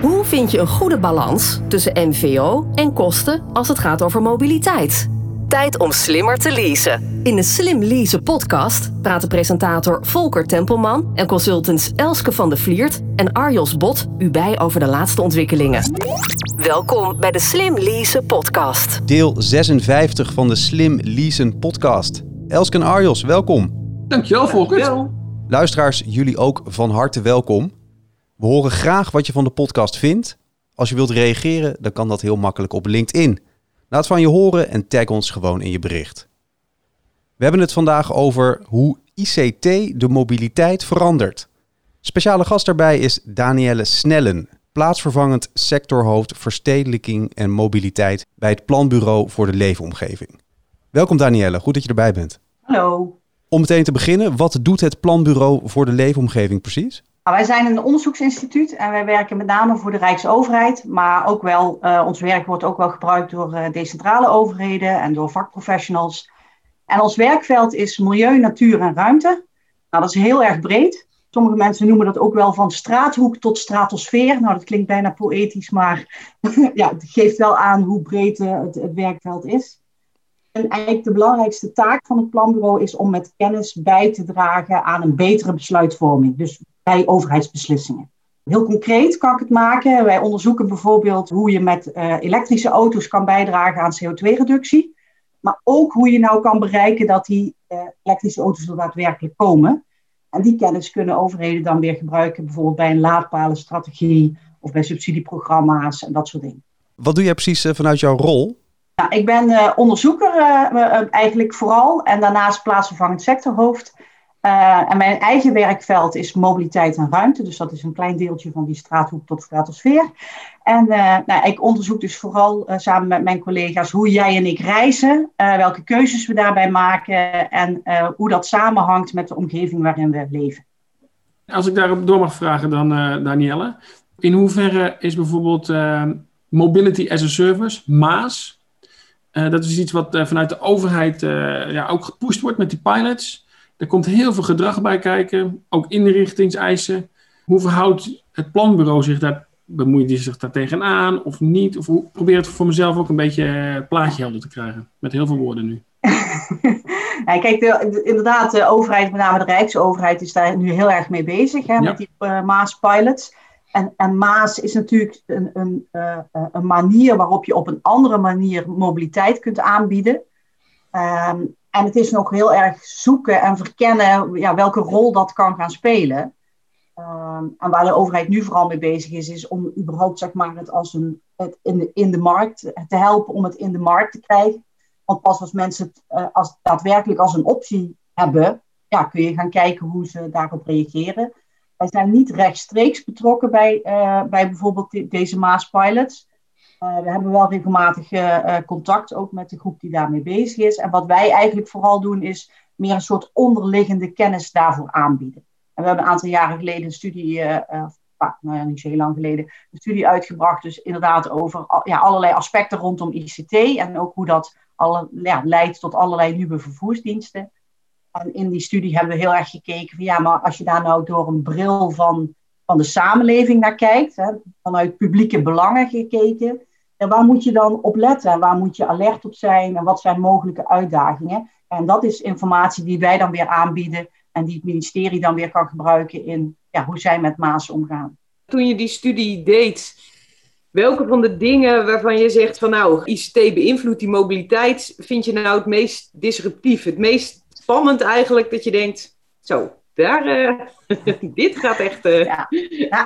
Hoe vind je een goede balans tussen MVO en kosten als het gaat over mobiliteit? Tijd om slimmer te leasen. In de Slim Leasen podcast praten presentator Volker Tempelman en consultants Elske van der Vliert en Arjos Bot u bij over de laatste ontwikkelingen. Welkom bij de Slim Leasen podcast. Deel 56 van de Slim Leasen podcast. Elske en Arjos, welkom. Dankjewel, Volker. Luisteraars, jullie ook van harte welkom. We horen graag wat je van de podcast vindt. Als je wilt reageren, dan kan dat heel makkelijk op LinkedIn. Laat van je horen en tag ons gewoon in je bericht. We hebben het vandaag over hoe ICT de mobiliteit verandert. Speciale gast daarbij is Danielle Snellen, plaatsvervangend sectorhoofd verstedelijking en mobiliteit bij het Planbureau voor de Leefomgeving. Welkom Danielle, goed dat je erbij bent. Hallo. Om meteen te beginnen, wat doet het Planbureau voor de Leefomgeving precies? Nou, wij zijn een onderzoeksinstituut en wij werken met name voor de Rijksoverheid, maar ook wel, uh, ons werk wordt ook wel gebruikt door uh, decentrale overheden en door vakprofessionals. En ons werkveld is milieu, natuur en ruimte. Nou, dat is heel erg breed. Sommige mensen noemen dat ook wel van straathoek tot stratosfeer. Nou, dat klinkt bijna poëtisch, maar ja, het geeft wel aan hoe breed uh, het, het werkveld is. En eigenlijk de belangrijkste taak van het planbureau is om met kennis bij te dragen aan een betere besluitvorming. Dus bij overheidsbeslissingen. Heel concreet kan ik het maken. Wij onderzoeken bijvoorbeeld hoe je met uh, elektrische auto's kan bijdragen aan CO2-reductie. Maar ook hoe je nou kan bereiken dat die uh, elektrische auto's er daadwerkelijk komen. En die kennis kunnen overheden dan weer gebruiken, bijvoorbeeld bij een laadpalenstrategie of bij subsidieprogramma's en dat soort dingen. Wat doe jij precies uh, vanuit jouw rol? Nou, ik ben onderzoeker eigenlijk vooral en daarnaast plaatsvervangend sectorhoofd. Uh, en mijn eigen werkveld is mobiliteit en ruimte. Dus dat is een klein deeltje van die straathoek tot stratosfeer. En uh, nou, ik onderzoek dus vooral uh, samen met mijn collega's hoe jij en ik reizen. welke keuzes we daarbij maken. En hoe dat samenhangt met de omgeving waarin we leven. Als ik daarop door mag vragen dan, Danielle. In hoeverre is bijvoorbeeld Mobility as a Service, MAAS... dat is iets wat vanuit de overheid ja, ook gepusht wordt met die pilots... Er komt heel veel gedrag bij kijken, ook inrichtingseisen. Hoe verhoudt het planbureau zich daar? Bemoeit hij zich daar tegenaan of niet? Of hoe, probeer het voor mezelf ook een beetje het plaatje helder te krijgen. Met heel veel woorden nu. ja, kijk, de, inderdaad, de overheid, met name de Rijksoverheid, is daar nu heel erg mee bezig hè, met die uh, Maas-pilots. En, en Maas is natuurlijk een, een, uh, een manier waarop je op een andere manier mobiliteit kunt aanbieden. Um, en het is nog heel erg zoeken en verkennen ja, welke rol dat kan gaan spelen. Um, en waar de overheid nu vooral mee bezig is, is om überhaupt zeg maar, het, als een, het in, de, in de markt te helpen om het in de markt te krijgen. Want pas als mensen het uh, als, daadwerkelijk als een optie hebben, ja, kun je gaan kijken hoe ze daarop reageren. Wij zijn niet rechtstreeks betrokken bij, uh, bij bijvoorbeeld de, deze Maas-pilots. Uh, we hebben wel regelmatig uh, contact ook met de groep die daarmee bezig is. En wat wij eigenlijk vooral doen is meer een soort onderliggende kennis daarvoor aanbieden. En we hebben een aantal jaren geleden een studie, uh, nou ja, niet zo heel lang geleden, een studie uitgebracht. Dus inderdaad over ja, allerlei aspecten rondom ICT en ook hoe dat alle, ja, leidt tot allerlei nieuwe vervoersdiensten. En in die studie hebben we heel erg gekeken van ja, maar als je daar nou door een bril van, van de samenleving naar kijkt, hè, vanuit publieke belangen gekeken, en waar moet je dan op letten? Waar moet je alert op zijn? En wat zijn mogelijke uitdagingen? En dat is informatie die wij dan weer aanbieden en die het ministerie dan weer kan gebruiken in ja, hoe zij met Maas omgaan. Toen je die studie deed, welke van de dingen waarvan je zegt van nou, ICT beïnvloedt die mobiliteit, vind je nou het meest disruptief? Het meest spannend eigenlijk dat je denkt, zo, daar, uh, dit gaat echt uh, ja.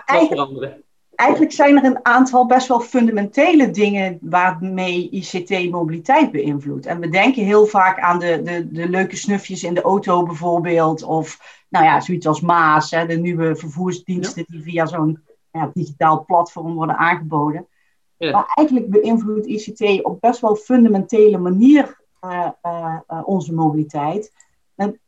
nou, veranderen eigenlijk zijn er een aantal best wel fundamentele dingen waarmee ICT mobiliteit beïnvloedt. En we denken heel vaak aan de, de, de leuke snufjes in de auto bijvoorbeeld. Of nou ja, zoiets als Maas, hè, de nieuwe vervoersdiensten die via zo'n ja, digitaal platform worden aangeboden. Ja. Maar eigenlijk beïnvloedt ICT op best wel fundamentele manier uh, uh, uh, onze mobiliteit. En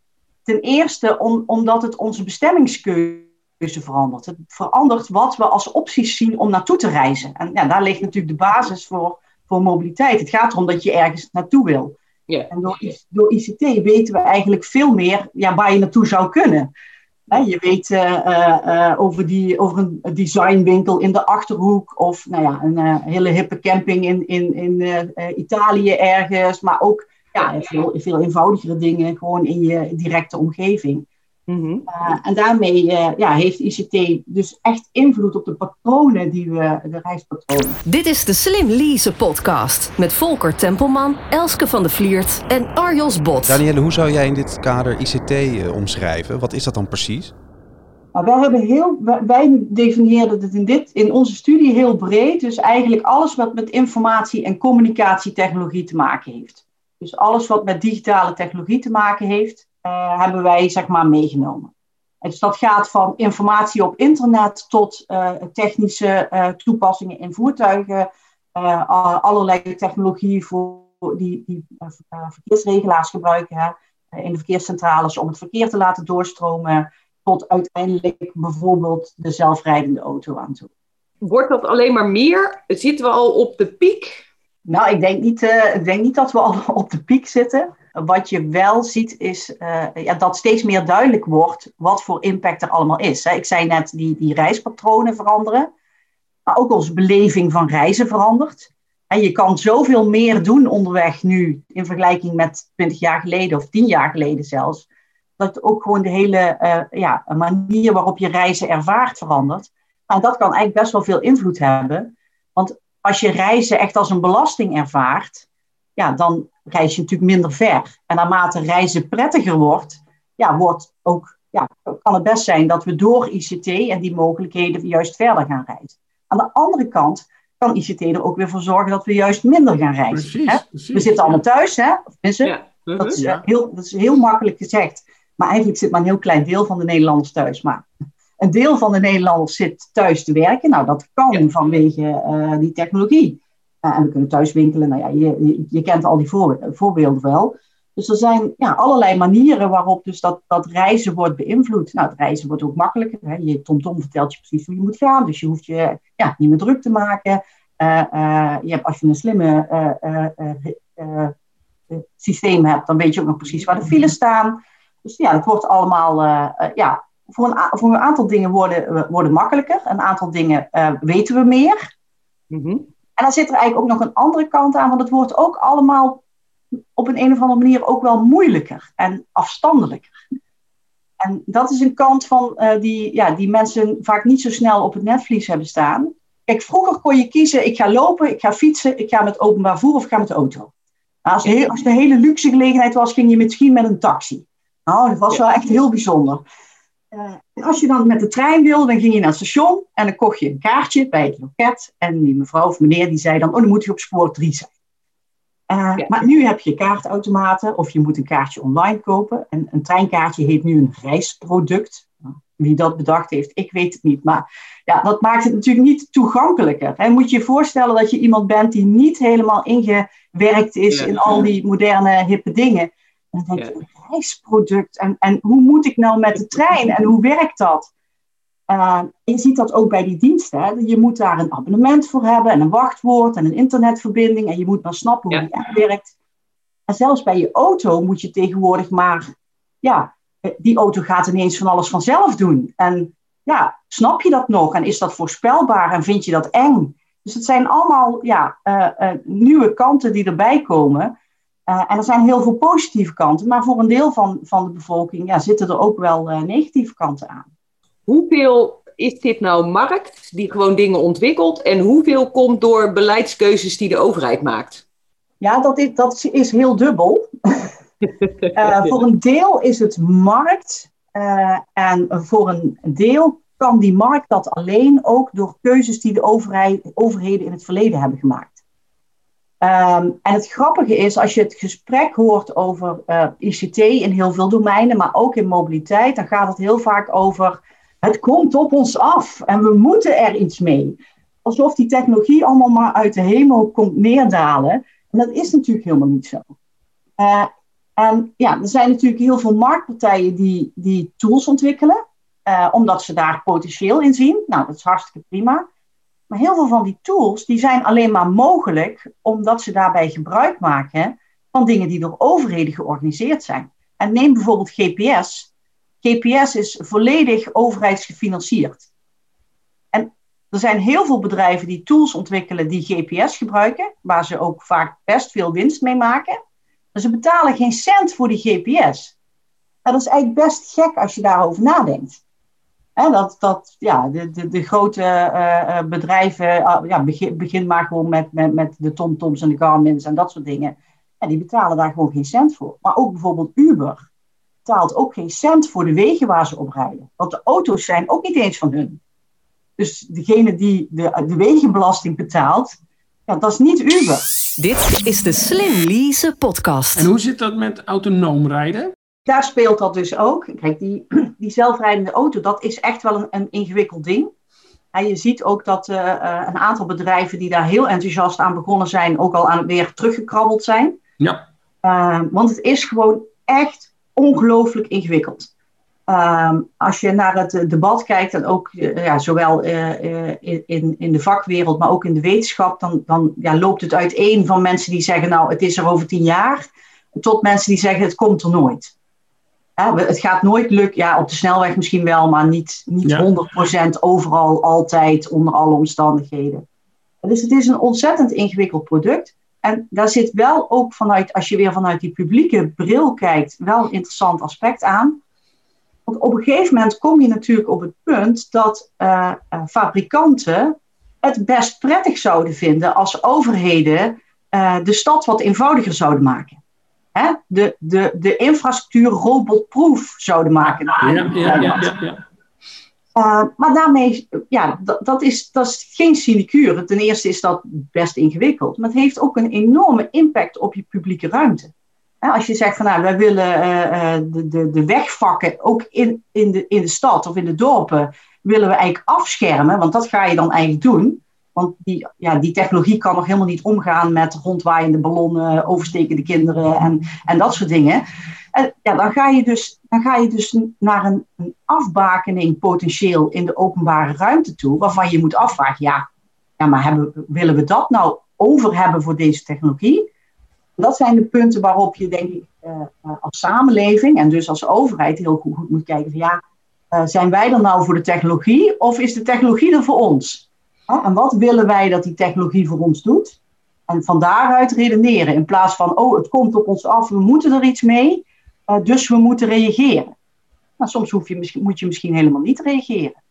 ten eerste om, omdat het onze bestemmingskeuze verandert. Het verandert wat we als opties zien om naartoe te reizen. En ja, daar ligt natuurlijk de basis voor, voor mobiliteit. Het gaat erom dat je ergens naartoe wil. Yeah. En door, door ICT weten we eigenlijk veel meer ja, waar je naartoe zou kunnen. je weet uh, over, die, over een designwinkel in de achterhoek, of nou ja, een hele hippe camping in, in, in Italië ergens, maar ook ja, veel, veel eenvoudigere dingen gewoon in je directe omgeving. Mhm. Eh, en daarmee uh, ja, heeft ICT dus echt invloed op de patronen die we, de reispatronen. Dit is de Slim Lease podcast met Volker Tempelman, Elske van de Vliert en Arjos Bot. Danielle, hoe zou jij in dit kader ICT uh, eh, omschrijven? Wat is dat dan precies? Nou, wij, hebben heel, wij definieerden het in, dit, in onze studie heel breed. Dus eigenlijk alles wat met informatie- en communicatietechnologie te maken heeft. Dus alles wat met digitale technologie te maken heeft, uh, hebben wij zeg maar meegenomen. dus dat gaat van informatie op internet tot uh, technische uh, toepassingen in voertuigen, allerlei technologie voor die, die verkeersregelaars gebruiken hè, in de verkeerscentrales om het verkeer te laten doorstromen, tot uiteindelijk bijvoorbeeld de zelfrijdende auto aan toe. Wordt dat alleen maar meer? Zitten we al op de piek? Nou, ik denk niet, ik denk niet dat we al op de piek zitten. Wat je wel ziet is uh, ja, dat steeds meer duidelijk wordt wat voor impact er allemaal is. Hè. Ik zei net, die, die reispatronen veranderen. Maar ook onze beleving van reizen verandert. En je kan zoveel meer doen onderweg nu in vergelijking met 20 jaar geleden of 10 jaar geleden zelfs. Dat ook gewoon de hele uh, ja, manier waarop je reizen ervaart verandert. En dat kan eigenlijk best wel veel invloed hebben. Want als je reizen echt als een belasting ervaart, ja, dan reis je natuurlijk minder ver. En naarmate reizen prettiger wordt, ja, wordt ook, ja, kan het best zijn dat we door ICT en die mogelijkheden juist verder gaan reizen. Aan de andere kant kan ICT er ook weer voor zorgen dat we juist minder gaan reizen. Precies, hè? Precies, we zitten allemaal thuis, hè? Of ja. dat, is, uh, heel, dat is heel makkelijk gezegd. Maar eigenlijk zit maar een heel klein deel van de Nederlanders thuis. Maar een deel van de Nederlanders zit thuis te werken. Nou, dat kan vanwege uh, die technologie. Uh, en we kunnen thuis winkelen. Nou ja, je, je, kent al die voorbeelden wel. Dus er zijn ja, allerlei manieren waarop dus dat, dat reizen wordt beïnvloed. Nou, het reizen wordt ook makkelijker. Hè. Je TomTom vertelt je precies hoe je moet gaan. Dus je hoeft je ja, niet meer druk te maken. Uh, uh, je hebt, als je een slimme systeem hebt, dan weet je ook nog precies waar de files staan. Dus ja, het wordt allemaal, ja, voor een, voor een aantal dingen worden, worden makkelijker. Een aantal dingen weten we meer. Mm en dan zit er eigenlijk ook nog een andere kant aan, want het wordt ook allemaal op een, een of andere manier ook wel moeilijker en afstandelijker. En dat is een kant van uh, die, ja, die mensen vaak niet zo snel op het netvlies hebben staan. Kijk, vroeger kon je kiezen, ik ga lopen, ik ga fietsen, ik ga met openbaar vervoer of ik ga met de auto. Nou, als, de, als de hele luxe gelegenheid was, ging je misschien met een taxi. Nou, dat was wel echt heel bijzonder. Uh, als je dan met de trein wilde, dan ging je naar het station en dan kocht je een kaartje bij het loket. En die mevrouw of meneer die zei dan, oh dan moet je op spoor 3 zijn. Uh, Maar nu heb je kaartautomaten of je moet een kaartje online kopen. En een treinkaartje heet nu een reisproduct. Nou, wie dat bedacht heeft, ik weet het niet. Maar ja, dat maakt het natuurlijk niet toegankelijker. En moet je je voorstellen dat je iemand bent die niet helemaal ingewerkt is in al die moderne, hippe dingen. En dan denk je, een reisproduct. En, en hoe moet ik nou met de trein? En hoe werkt dat? Uh, je ziet dat ook bij die diensten. Hè? Je moet daar een abonnement voor hebben en een wachtwoord en een internetverbinding. En je moet maar snappen hoe die app werkt. En zelfs bij je auto moet je tegenwoordig maar... Ja, die auto gaat ineens van alles vanzelf doen. En ja, snap je dat nog? En is dat voorspelbaar? En vind je dat eng? Dus het zijn allemaal ja, uh, uh, nieuwe kanten die erbij komen. Uh, en er zijn heel veel positieve kanten, maar voor een deel van, van de bevolking ja, zitten er ook wel uh, negatieve kanten aan. Hoeveel is dit nou markt die gewoon dingen ontwikkelt en hoeveel komt door beleidskeuzes die de overheid maakt? Ja, dat is, dat is heel dubbel. uh, voor een deel is het markt en voor een deel kan die markt dat alleen ook door keuzes die de overheid, overheden in het verleden hebben gemaakt. Um, en het grappige is, als je het gesprek hoort over eh, ICT in heel veel domeinen, maar ook in mobiliteit, dan gaat het heel vaak over het komt op ons af en we moeten er iets mee. Alsof die technologie allemaal maar uit de hemel komt neerdalen. En dat is natuurlijk helemaal niet zo. Uh, en ja, er zijn natuurlijk heel veel marktpartijen die, die tools ontwikkelen, uh, omdat ze daar potentieel in zien. Nou, dat is hartstikke prima. Maar heel veel van die tools die zijn alleen maar mogelijk omdat ze daarbij gebruik maken van dingen die door overheden georganiseerd zijn. En neem bijvoorbeeld GPS. GPS is volledig overheidsgefinancierd. En er zijn heel veel bedrijven die tools ontwikkelen die GPS gebruiken, waar ze ook vaak best veel winst mee maken. Maar ze betalen geen cent voor die GPS. dat is eigenlijk best gek als je daarover nadenkt. Dat, dat ja, de, de, de grote uh, bedrijven, uh, ja, begin, begin maar gewoon met, met, met de TomToms en de Garmin's en dat soort dingen. En die betalen daar gewoon geen cent voor. Maar ook bijvoorbeeld Uber betaalt ook geen cent voor de wegen waar ze op rijden. Want de auto's zijn ook niet eens van hun. Dus degene die de, de wegenbelasting betaalt, ja, dat is niet Uber. Dit is de Slim Lease podcast. En hoe zit dat met autonoom rijden? Daar speelt dat dus ook. Kijk, die, die zelfrijdende auto, dat is echt wel een, een ingewikkeld ding. En je ziet ook dat uh, een aantal bedrijven die daar heel enthousiast aan begonnen zijn, ook al aan weer teruggekrabbeld zijn. Ja. Uh, want het is gewoon echt ongelooflijk ingewikkeld. Uh, als je naar het debat kijkt, en ook ja, zowel in, in de vakwereld, maar ook in de wetenschap, dan, dan ja, loopt het uiteen van mensen die zeggen, nou, het is er over tien jaar, tot mensen die zeggen, het komt er nooit. Het gaat nooit lukken, ja, op de snelweg misschien wel, maar niet, niet ja. 100% overal, altijd, onder alle omstandigheden. Dus het is een ontzettend ingewikkeld product. En daar zit wel ook vanuit, als je weer vanuit die publieke bril kijkt, wel een interessant aspect aan. Want op een gegeven moment kom je natuurlijk op het punt dat uh, uh, fabrikanten het best prettig zouden vinden als overheden uh, de stad wat eenvoudiger zouden maken. Hè? De, de, de infrastructuur robotproof zouden maken. Ja, ja, ja, ja. Uh, maar daarmee, ja, dat, dat, is, dat is geen sinecure. Ten eerste is dat best ingewikkeld, maar het heeft ook een enorme impact op je publieke ruimte. als je zegt van nou, wij willen uh, de, de, de wegvakken ook in, in, de, in de stad of in de dorpen, willen we eigenlijk afschermen, want dat ga je dan eigenlijk doen. Want die, ja, die technologie kan nog helemaal niet omgaan met rondwaaiende ballonnen, overstekende kinderen en, en dat soort dingen. En ja, dan, ga je dus, dan ga je dus naar een, een afbakening potentieel in de openbare ruimte toe, waarvan je moet afvragen, ja, ja maar hebben, willen we dat nou over hebben voor deze technologie? Dat zijn de punten waarop je, denk ik, uh, als samenleving en dus als overheid heel goed, moet kijken van ja, uh, zijn wij er nou voor de technologie of is de technologie er voor ons? En wat willen wij dat die technologie voor ons doet? En van daaruit redeneren in plaats van, oh, het komt op ons af, we moeten er iets mee. Uh, dus we moeten reageren. Nou, soms hoef je, moet je misschien helemaal niet reageren.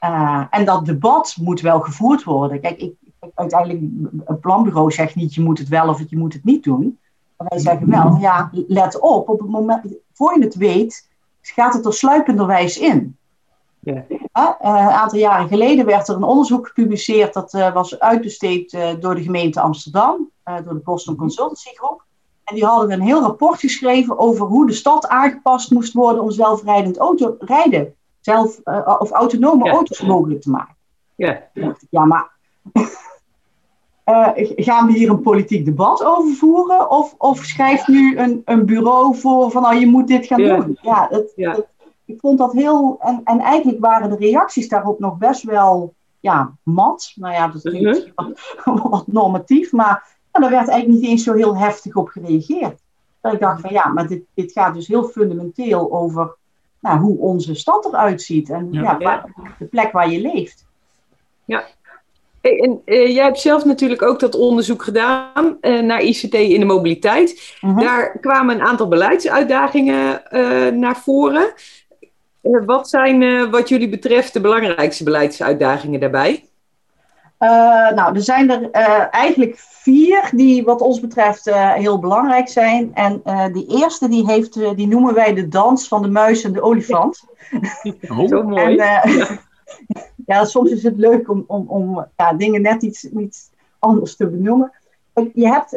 Uh, en dat debat moet wel gevoerd worden. Kijk, ik, uiteindelijk, een planbureau zegt niet je moet het wel of je moet het niet doen. Maar wij zeggen wel, ja, let op, op het moment, voor je het weet, gaat het er sluipenderwijs in. Ja. Uh, een aantal jaren geleden werd er een onderzoek gepubliceerd, dat uh, was uitbesteed uh, door de gemeente Amsterdam, door de Boston Consultancy Groep. En die hadden een heel rapport geschreven over hoe de stad aangepast moest worden om zelfrijdend auto rijden. Zelf, uh, of autonome ja. auto's mogelijk te maken. Ja, ja maar uh, gaan we hier een politiek debat over voeren? Of, of schrijft nu een, een bureau voor van nou, je moet dit gaan ja. doen? Ja, het, ja. Het, ik vond dat heel. En, en eigenlijk waren de reacties daarop nog best wel ja, mat. Nou ja, dat is uh wat, wat normatief, maar en daar werd eigenlijk niet eens zo heel heftig op gereageerd. Dat ik dacht van ja, maar dit, dit gaat dus heel fundamenteel over nou, hoe onze stad eruit ziet en ja. ja waar, de plek waar je leeft. Ja. Hey, en uh, jij hebt zelf natuurlijk ook dat onderzoek gedaan uh, naar ICT in de mobiliteit. -huh. Daar kwamen een aantal beleidsuitdagingen uh, naar voren. Wat zijn wat jullie betreft de belangrijkste beleidsuitdagingen daarbij? Uh, nou, er zijn er uh, eigenlijk vier die wat ons betreft uh, heel belangrijk zijn. En die eerste die heeft, die noemen wij de dans van de muis en de olifant. Oh, Zo mooi. En, ja. ja. soms is het leuk om, om, om ja, dingen net iets, iets anders te benoemen. Je hebt,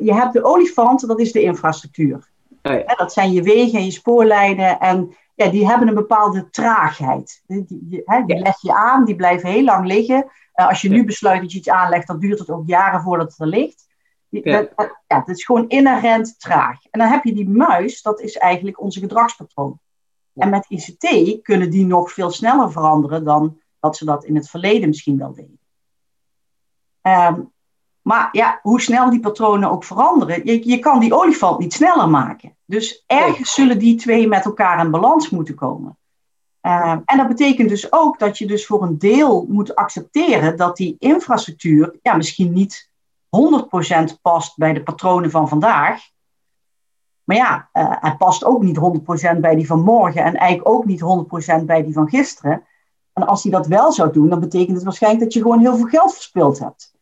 je hebt de olifant, dat is de infrastructuur. Oh, ja. dat zijn je wegen en je spoorlijnen. En ja, die hebben een bepaalde traagheid. Die, die, hè, die leg je aan, die blijven heel lang liggen. Uh, als je nu besluit dat je iets aanlegt, dan duurt het ook jaren voordat het er ligt. Die, Ja. dat, ja, is gewoon inherent traag. En dan heb je die muis, dat is eigenlijk onze gedragspatroon. En met ICT kunnen die nog veel sneller veranderen dan dat ze dat in het verleden misschien wel deden. Ehm, Maar ja, hoe snel die patronen ook veranderen, je, je kan die olifant niet sneller maken. Dus ergens zullen die twee met elkaar in balans moeten komen. Uh, en dat betekent dus ook dat je dus voor een deel moet accepteren dat die infrastructuur ja, misschien niet 100% past bij de patronen van vandaag. Maar ja, uh, het past ook niet 100% bij die van morgen en eigenlijk ook niet 100% bij die van gisteren. En als hij dat wel zou doen, dan betekent het waarschijnlijk dat je gewoon heel veel geld verspild hebt.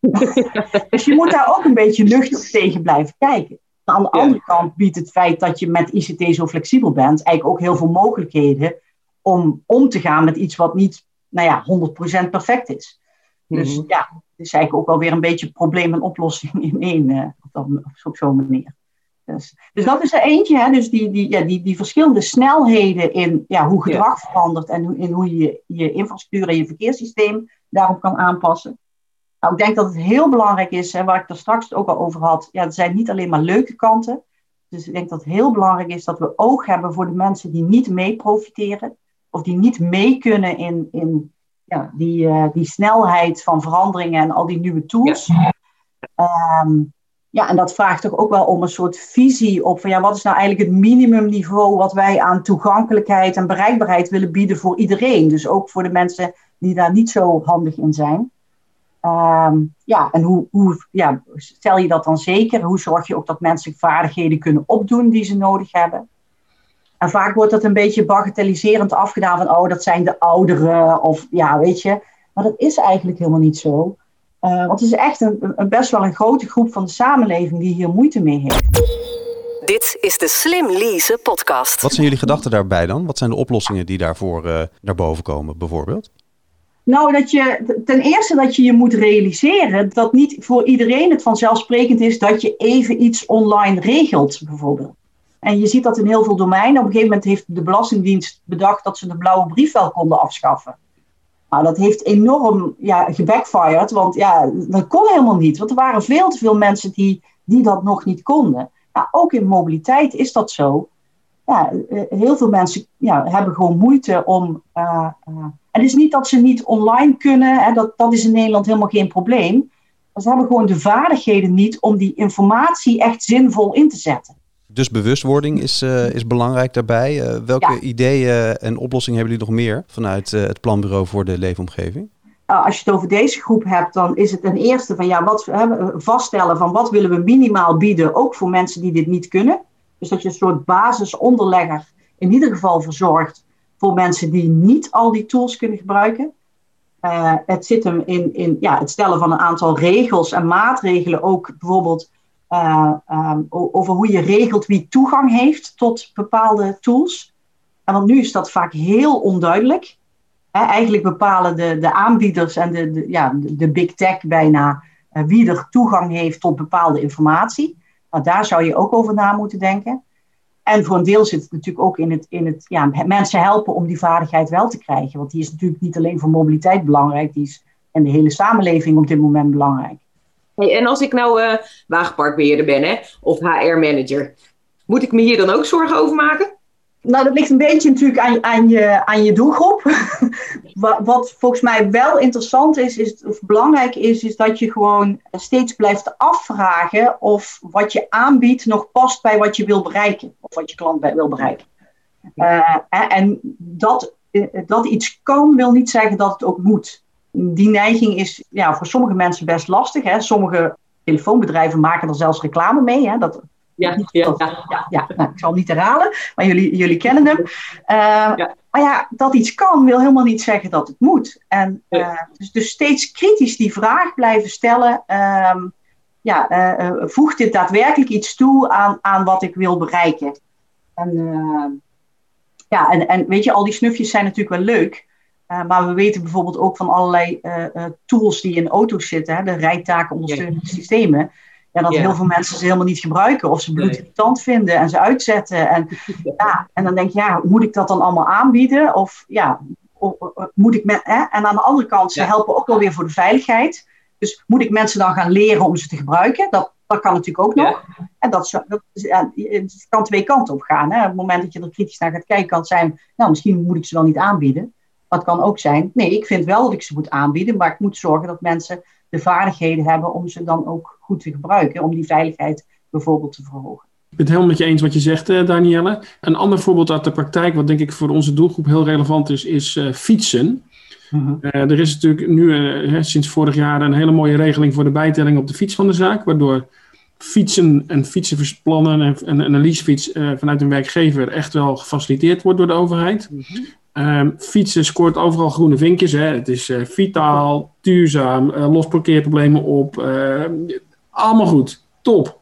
dus je moet daar ook een beetje nuchter tegen blijven kijken. Aan de andere kant biedt het feit dat je met ICT zo flexibel bent, eigenlijk ook heel veel mogelijkheden om om te gaan met iets wat niet, nou ja, 100% perfect is. Dus mhm. ja, het is eigenlijk ook wel weer een beetje probleem en oplossing in één, uh, op, op zo'n manier. Dus, dus dat is er eentje, hè? dus die, die, ja, die, die verschillende snelheden in ja, hoe gedrag verandert en in hoe je je infrastructuur en je verkeerssysteem daarop kan aanpassen. Nou, ik denk dat het heel belangrijk is, hè, waar ik er straks ook al over had, ja, er zijn niet alleen maar leuke kanten. Dus ik denk dat het heel belangrijk is dat we oog hebben voor de mensen die niet mee profiteren, of die niet mee kunnen in, in ja, die, uh, die snelheid van veranderingen en al die nieuwe tools. Ja. Ehm, ja, en dat vraagt toch ook wel om een soort visie op van ja, wat is nou eigenlijk het minimumniveau wat wij aan toegankelijkheid en bereikbaarheid willen bieden voor iedereen. Dus ook voor de mensen die daar niet zo handig in zijn. Um, ja, en hoe, hoe ja, stel je dat dan zeker? Hoe zorg je ook dat mensen vaardigheden kunnen opdoen die ze nodig hebben? En vaak wordt dat een beetje bagatelliserend afgedaan van, oh, dat zijn de ouderen, of ja, weet je. Maar dat is eigenlijk helemaal niet zo. Uh, want het is echt een, een, best wel een grote groep van de samenleving die hier moeite mee heeft. Dit is de Slim Lease podcast. Wat zijn jullie gedachten daarbij dan? Wat zijn de oplossingen die daarvoor uh, naar boven komen, bijvoorbeeld? Nou, dat je ten eerste dat je je moet realiseren dat niet voor iedereen het vanzelfsprekend is dat je even iets online regelt, bijvoorbeeld. En je ziet dat in heel veel domeinen. Op een gegeven moment heeft de Belastingdienst bedacht dat ze de blauwe brief wel konden afschaffen. Nou, dat heeft enorm ja, gebackfired, want ja, dat kon helemaal niet. Want er waren veel te veel mensen die, die dat nog niet konden. Nou, ook in mobiliteit is dat zo. Ja, eh, heel veel mensen ja, hebben gewoon moeite om. Uh, uh, en het is niet dat ze niet online kunnen, hè, dat, dat is in Nederland helemaal geen probleem. Maar ze hebben gewoon de vaardigheden niet om die informatie echt zinvol in te zetten. Dus bewustwording is, uh, is belangrijk daarbij. Uh, welke ideeën en oplossingen hebben jullie nog meer vanuit uh, het Planbureau voor de Leefomgeving? Nou, als je het over deze groep hebt, dan is het ten eerste van ja, wat, vaststellen van wat willen we minimaal bieden, ook voor mensen die dit niet kunnen. Dus dat je een soort basisonderlegger in ieder geval verzorgt voor mensen die niet al die tools kunnen gebruiken. het zit hem in, in ja, het stellen van een aantal regels en maatregelen, ook bijvoorbeeld uh, um, over hoe je regelt wie toegang heeft tot bepaalde tools. En want nu is dat vaak heel onduidelijk. Eigenlijk bepalen de, de aanbieders en de, de, ja, de, big tech bijna uh, wie er toegang heeft tot bepaalde informatie. Nou, daar zou je ook over na moeten denken. En voor een deel zit het natuurlijk ook in het, in het ja, mensen helpen om die vaardigheid wel te krijgen. Want die is natuurlijk niet alleen voor mobiliteit belangrijk, die is in de hele samenleving op dit moment belangrijk en als ik nou uh, wagenparkbeheerder ben hè, of HR-manager, moet ik me hier dan ook zorgen over maken? Nou, dat ligt een beetje natuurlijk aan, aan, je, aan je doelgroep. wat, volgens mij wel interessant is, is, of belangrijk is, is dat je gewoon steeds blijft afvragen of wat je aanbiedt nog past bij wat je wil bereiken. Of wat je klant wil bereiken. Uh, en dat, eh, dat iets kan, wil niet zeggen dat het ook moet die neiging is ja, voor sommige mensen best lastig. Hè. Sommige telefoonbedrijven maken er zelfs reclame mee. Hè. Dat, ja, ja, ja. ja, nou, ik zal het niet herhalen, maar jullie, jullie kennen hem. Uh, maar ja, dat iets kan wil helemaal niet zeggen dat het moet. En uh, dus, dus steeds kritisch die vraag blijven stellen. Uh, ja, uh, voegt dit daadwerkelijk iets toe aan, aan wat ik wil bereiken? En, ja, en, en weet je, al die snufjes zijn natuurlijk wel leuk. Uh, maar we weten bijvoorbeeld ook van allerlei uh, tools die in auto's zitten, hè, de rijtaken ondersteunende systemen. Ja, dat heel veel mensen ze helemaal niet gebruiken of ze bloedirritant nee. vinden en ze uitzetten. En, ja, en dan denk je, ja, moet ik dat dan allemaal aanbieden? Of ja, of, moet ik met, hè? En aan de andere kant, ze helpen ook wel weer voor de veiligheid. Dus moet ik mensen dan gaan leren om ze te gebruiken? Dat, dat kan natuurlijk ook nog. En dat, dat, ja, het kan twee kanten op gaan. Hè. Op het moment dat je er kritisch naar gaat kijken, kan het zijn, nou, misschien moet ik ze wel niet aanbieden. Dat kan ook zijn, nee, ik vind wel dat ik ze moet aanbieden, maar ik moet zorgen dat mensen de vaardigheden hebben om ze dan ook goed te gebruiken, om die veiligheid bijvoorbeeld te verhogen. Ik ben het helemaal met je eens wat je zegt, uh, Danielle. Een ander voorbeeld uit de praktijk, wat denk ik voor onze doelgroep heel relevant is, is uh, fietsen. Uh-huh. er is natuurlijk nu sinds vorig jaar een hele mooie regeling voor de bijtelling op de fiets van de zaak, waardoor fietsen en fietsenversplannen en, en, en een leasefiets vanuit een werkgever echt wel gefaciliteerd wordt door de overheid. Uh-huh. fietsen scoort overal groene vinkjes. Hè. Het is vitaal, duurzaam, lost parkeerproblemen op. allemaal goed. Top.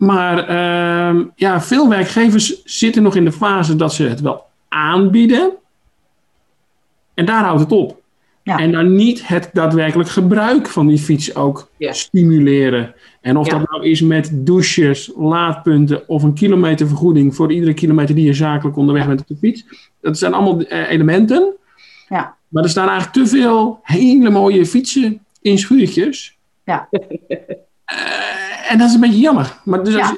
Maar uh, ja, veel werkgevers zitten nog in de fase dat ze het wel aanbieden. En daar houdt het op. Ja. En dan niet het daadwerkelijk gebruik van die fiets ook ja. stimuleren. En of ja. dat nou is met douches, laadpunten of een kilometervergoeding voor iedere kilometer die je zakelijk onderweg bent op de fiets. Dat zijn allemaal uh, elementen. Ja. Maar er staan eigenlijk te veel hele mooie fietsen in schuurtjes. Ja. Uh, en dat is een beetje jammer. Maar dus ja.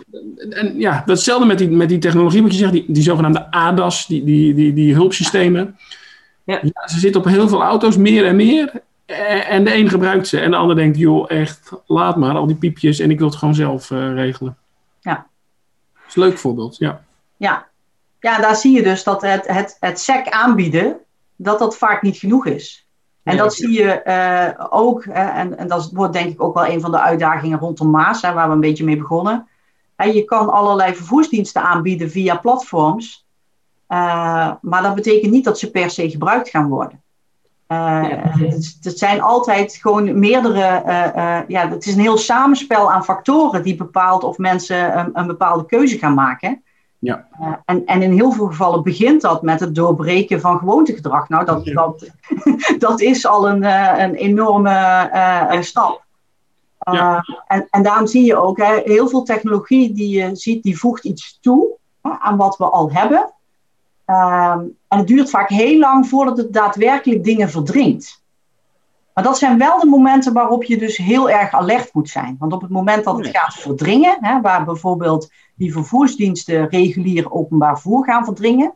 en, ja, datzelfde met die, met die technologie, wat je zegt, die, die zogenaamde ADAS, die, die, die, die hulpsystemen. Ja. ja. ze zitten op heel veel auto's, meer en meer. En de een gebruikt ze en de ander denkt, joh, echt, laat maar, al die piepjes en ik wil het gewoon zelf uh, regelen. Ja. Dat is een leuk voorbeeld, ja. Ja, ja daar zie je dus dat het, het, het SEC aanbieden, dat dat vaak niet genoeg is. En dat zie je uh, ook, en, en dat wordt denk ik ook wel een van de uitdagingen rondom Maas, hè, waar we een beetje mee begonnen. En je kan allerlei vervoersdiensten aanbieden via platforms, uh, maar dat betekent niet dat ze per se gebruikt gaan worden. Uh, het, het, zijn altijd gewoon meerdere, ja, het is een heel samenspel aan factoren die bepaalt of mensen een, een bepaalde keuze gaan maken. Ja. En, en in heel veel gevallen begint dat met het doorbreken van gewoontegedrag. Nou, dat, ja. dat, dat is al een, een enorme stap. Ja. en, en daarom zie je ook, hè, heel veel technologie die je ziet, die voegt iets toe hè, aan wat we al hebben. Ehm, en het duurt vaak heel lang voordat het daadwerkelijk dingen verdringt. Maar dat zijn wel de momenten waarop je dus heel erg alert moet zijn. Want op het moment dat het gaat verdringen, hè, waar bijvoorbeeld die vervoersdiensten regulier openbaar voer gaan verdringen,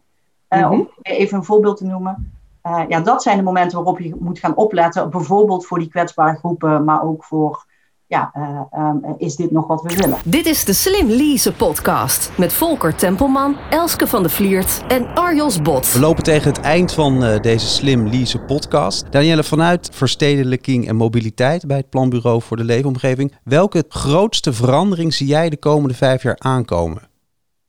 uh, om even een voorbeeld te noemen. Uh, ja, dat zijn de momenten waarop je moet gaan opletten, bijvoorbeeld voor die kwetsbare groepen, maar ook voor ja, uh, um, is dit nog wat we willen? Dit is de Slim Lease podcast met Volker Tempelman, Elske van de Vliert en Arjos Bot. We lopen tegen het eind van uh, deze Slim Lease podcast. Danielle, vanuit verstedelijking en mobiliteit bij het Planbureau voor de Leefomgeving, welke grootste verandering zie jij de komende vijf jaar aankomen?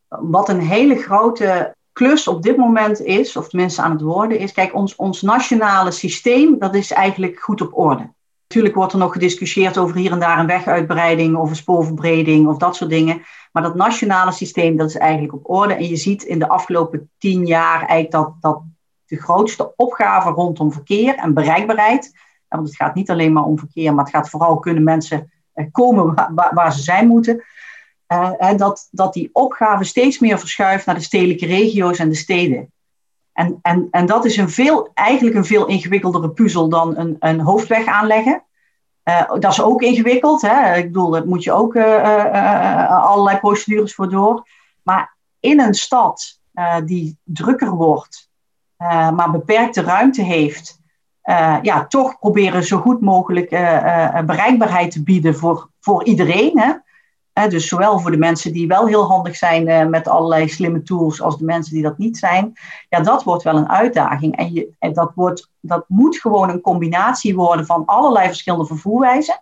Wat een hele grote klus op dit moment is, of tenminste aan het worden is, kijk, ons, ons nationale systeem, dat is eigenlijk goed op orde. Natuurlijk wordt er nog gediscussieerd over hier en daar een weguitbreiding of een spoorverbreding of dat soort dingen. Maar dat nationale systeem, dat is eigenlijk op orde. En je ziet in de afgelopen tien jaar eigenlijk dat, dat de grootste opgave rondom verkeer en bereikbaarheid. Want het gaat niet alleen maar om verkeer, maar het gaat vooral kunnen mensen eh, komen waar, waar ze zijn moeten. Uh, dat, dat die opgave steeds meer verschuift naar de stedelijke regio's en de steden. En, en, en dat is een veel, eigenlijk een veel ingewikkeldere puzzel dan een, een hoofdweg aanleggen. Uh, dat is ook ingewikkeld. Hè? Ik bedoel, daar moet je ook uh, uh, allerlei procedures voor door. Maar in een stad die drukker wordt, maar beperkte ruimte heeft, ja, toch proberen zo goed mogelijk bereikbaarheid te bieden voor, voor iedereen. Hè? Dus zowel voor de mensen die wel heel handig zijn uh, met allerlei slimme tools, als de mensen die dat niet zijn. Ja, dat wordt wel een uitdaging. En, en dat, wordt, dat moet gewoon een combinatie worden van allerlei verschillende vervoerwijzen.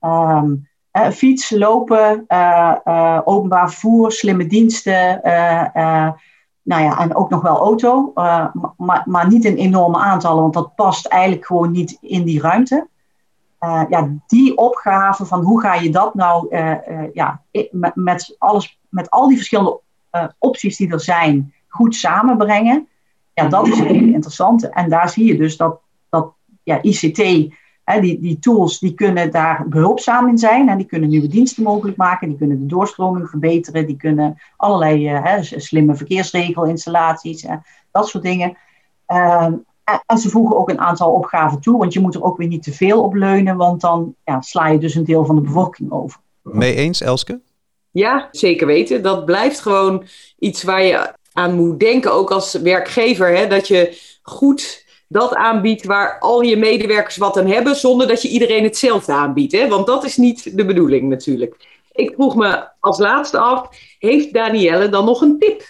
Um, fiets, lopen, uh, openbaar vervoer, slimme diensten. nou ja, en ook nog wel auto. maar, maar niet in enorme aantallen, want dat past eigenlijk gewoon niet in die ruimte. Uh, ja, die opgave van hoe ga je dat nou uh, uh, ja, met, alles, met al die verschillende opties die er zijn, goed samenbrengen. Ja, dat is hele interessante. En daar zie je dus dat, dat ja, ICT, die, die tools, die kunnen daar behulpzaam in zijn. En die kunnen nieuwe diensten mogelijk maken. Die kunnen de doorstroming verbeteren. Die kunnen allerlei slimme verkeersregelinstallaties, dat soort dingen. Ehm, en ze voegen ook een aantal opgaven toe, want je moet er ook weer niet te veel op leunen, want dan ja, sla je dus een deel van de bevolking over. Mee eens, Elske? Ja, zeker weten. Dat blijft gewoon iets waar je aan moet denken, ook als werkgever. Hè? Dat je goed dat aanbiedt waar al je medewerkers wat aan hebben, zonder dat je iedereen hetzelfde aanbiedt. Hè? Want dat is niet de bedoeling natuurlijk. Ik vroeg me als laatste af, heeft Danielle dan nog een tip?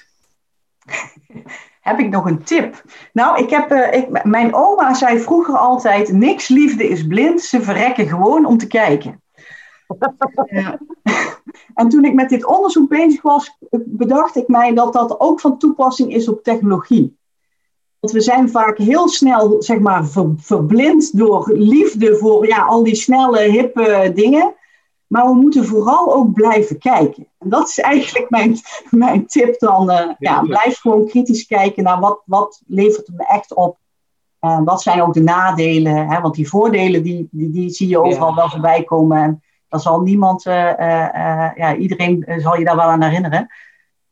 Heb ik nog een tip? Nou, ik heb, uh, ik, mijn oma zei vroeger altijd: niks liefde is blind, ze verrekken gewoon om te kijken. ja. En toen ik met dit onderzoek bezig was, bedacht ik mij dat dat ook van toepassing is op technologie. Want we zijn vaak heel snel, zeg maar, verblind door liefde voor ja, al die snelle, hippe dingen. Maar we moeten vooral ook blijven kijken. En dat is eigenlijk mijn, mijn tip dan. Uh, ja, blijf gewoon kritisch kijken naar wat, wat levert het me echt op. Uh, wat zijn ook de nadelen? Hè? Want die voordelen, die, die, die zie je overal wel voorbij komen. En daar zal niemand, uh, ja, iedereen zal je daar wel aan herinneren.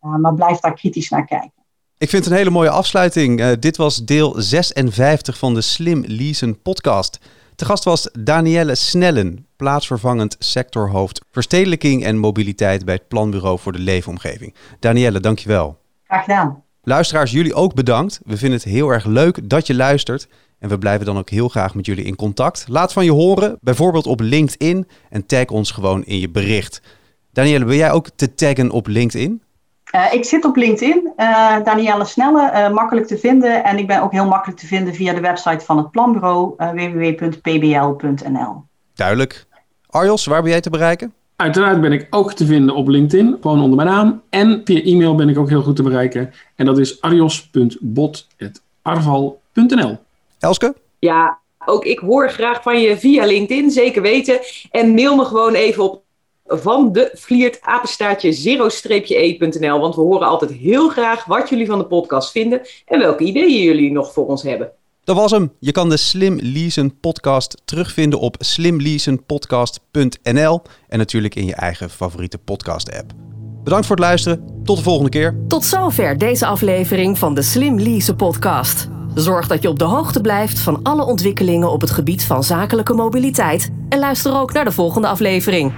maar blijf daar kritisch naar kijken. Ik vind het een hele mooie afsluiting. dit was deel 56 van de Slim Leasen podcast. De gast was Danielle Snellen, plaatsvervangend sectorhoofd verstedelijking en mobiliteit bij het Planbureau voor de Leefomgeving. Danielle, dankjewel. Graag gedaan. Luisteraars, jullie ook bedankt. We vinden het heel erg leuk dat je luistert. En we blijven dan ook heel graag met jullie in contact. Laat van je horen, bijvoorbeeld op LinkedIn. En tag ons gewoon in je bericht. Danielle, ben jij ook te taggen op LinkedIn? Uh, ik zit op LinkedIn, uh, Danielle Snelle, uh, makkelijk te vinden. En ik ben ook heel makkelijk te vinden via de website van het planbureau, www.pbl.nl. Duidelijk. Arjos, waar ben jij te bereiken? Uiteraard ben ik ook te vinden op LinkedIn, gewoon onder mijn naam. En via e-mail ben ik ook heel goed te bereiken. En dat is arjos.bot.arval.nl. Elske? Ja, ook ik hoor graag van je via LinkedIn, zeker weten. En mail me gewoon even op van de Vliert apenstaartje zero-e.nl. Want we horen altijd heel graag wat jullie van de podcast vinden en welke ideeën jullie nog voor ons hebben. Dat was hem. Je kan de Slim Leasen podcast terugvinden op slimleasenpodcast.nl en natuurlijk in je eigen favoriete podcast app. Bedankt voor het luisteren. Tot de volgende keer. Tot zover deze aflevering van de Slim Leasen podcast. Zorg dat je op de hoogte blijft van alle ontwikkelingen op het gebied van zakelijke mobiliteit en luister ook naar de volgende aflevering.